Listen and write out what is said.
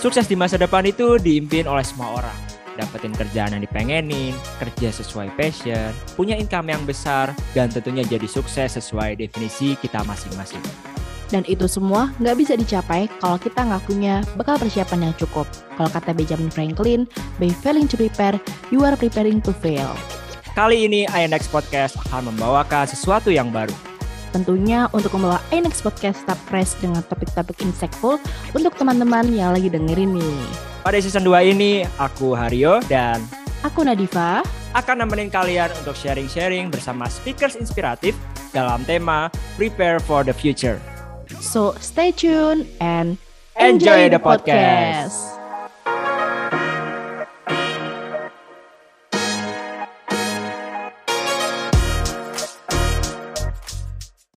Sukses di masa depan itu diimpin oleh semua orang. Dapetin kerjaan yang dipengenin, kerja sesuai passion, punya income yang besar, dan tentunya jadi sukses sesuai definisi kita masing-masing. Dan itu semua nggak bisa dicapai kalau kita nggak punya bekal persiapan yang cukup. Kalau kata Benjamin Franklin, by failing to prepare, you are preparing to fail. Kali ini INX Podcast akan membawakan sesuatu yang baru. Tentunya untuk membawa INX Podcast tetap fresh dengan topik-topik insightful untuk teman-teman yang lagi dengerin nih. Pada season 2 ini, aku Hario dan Aku Nadifa. akan nemenin kalian untuk sharing-sharing bersama speakers inspiratif dalam tema Prepare for the Future. So stay tuned and Enjoy the podcast.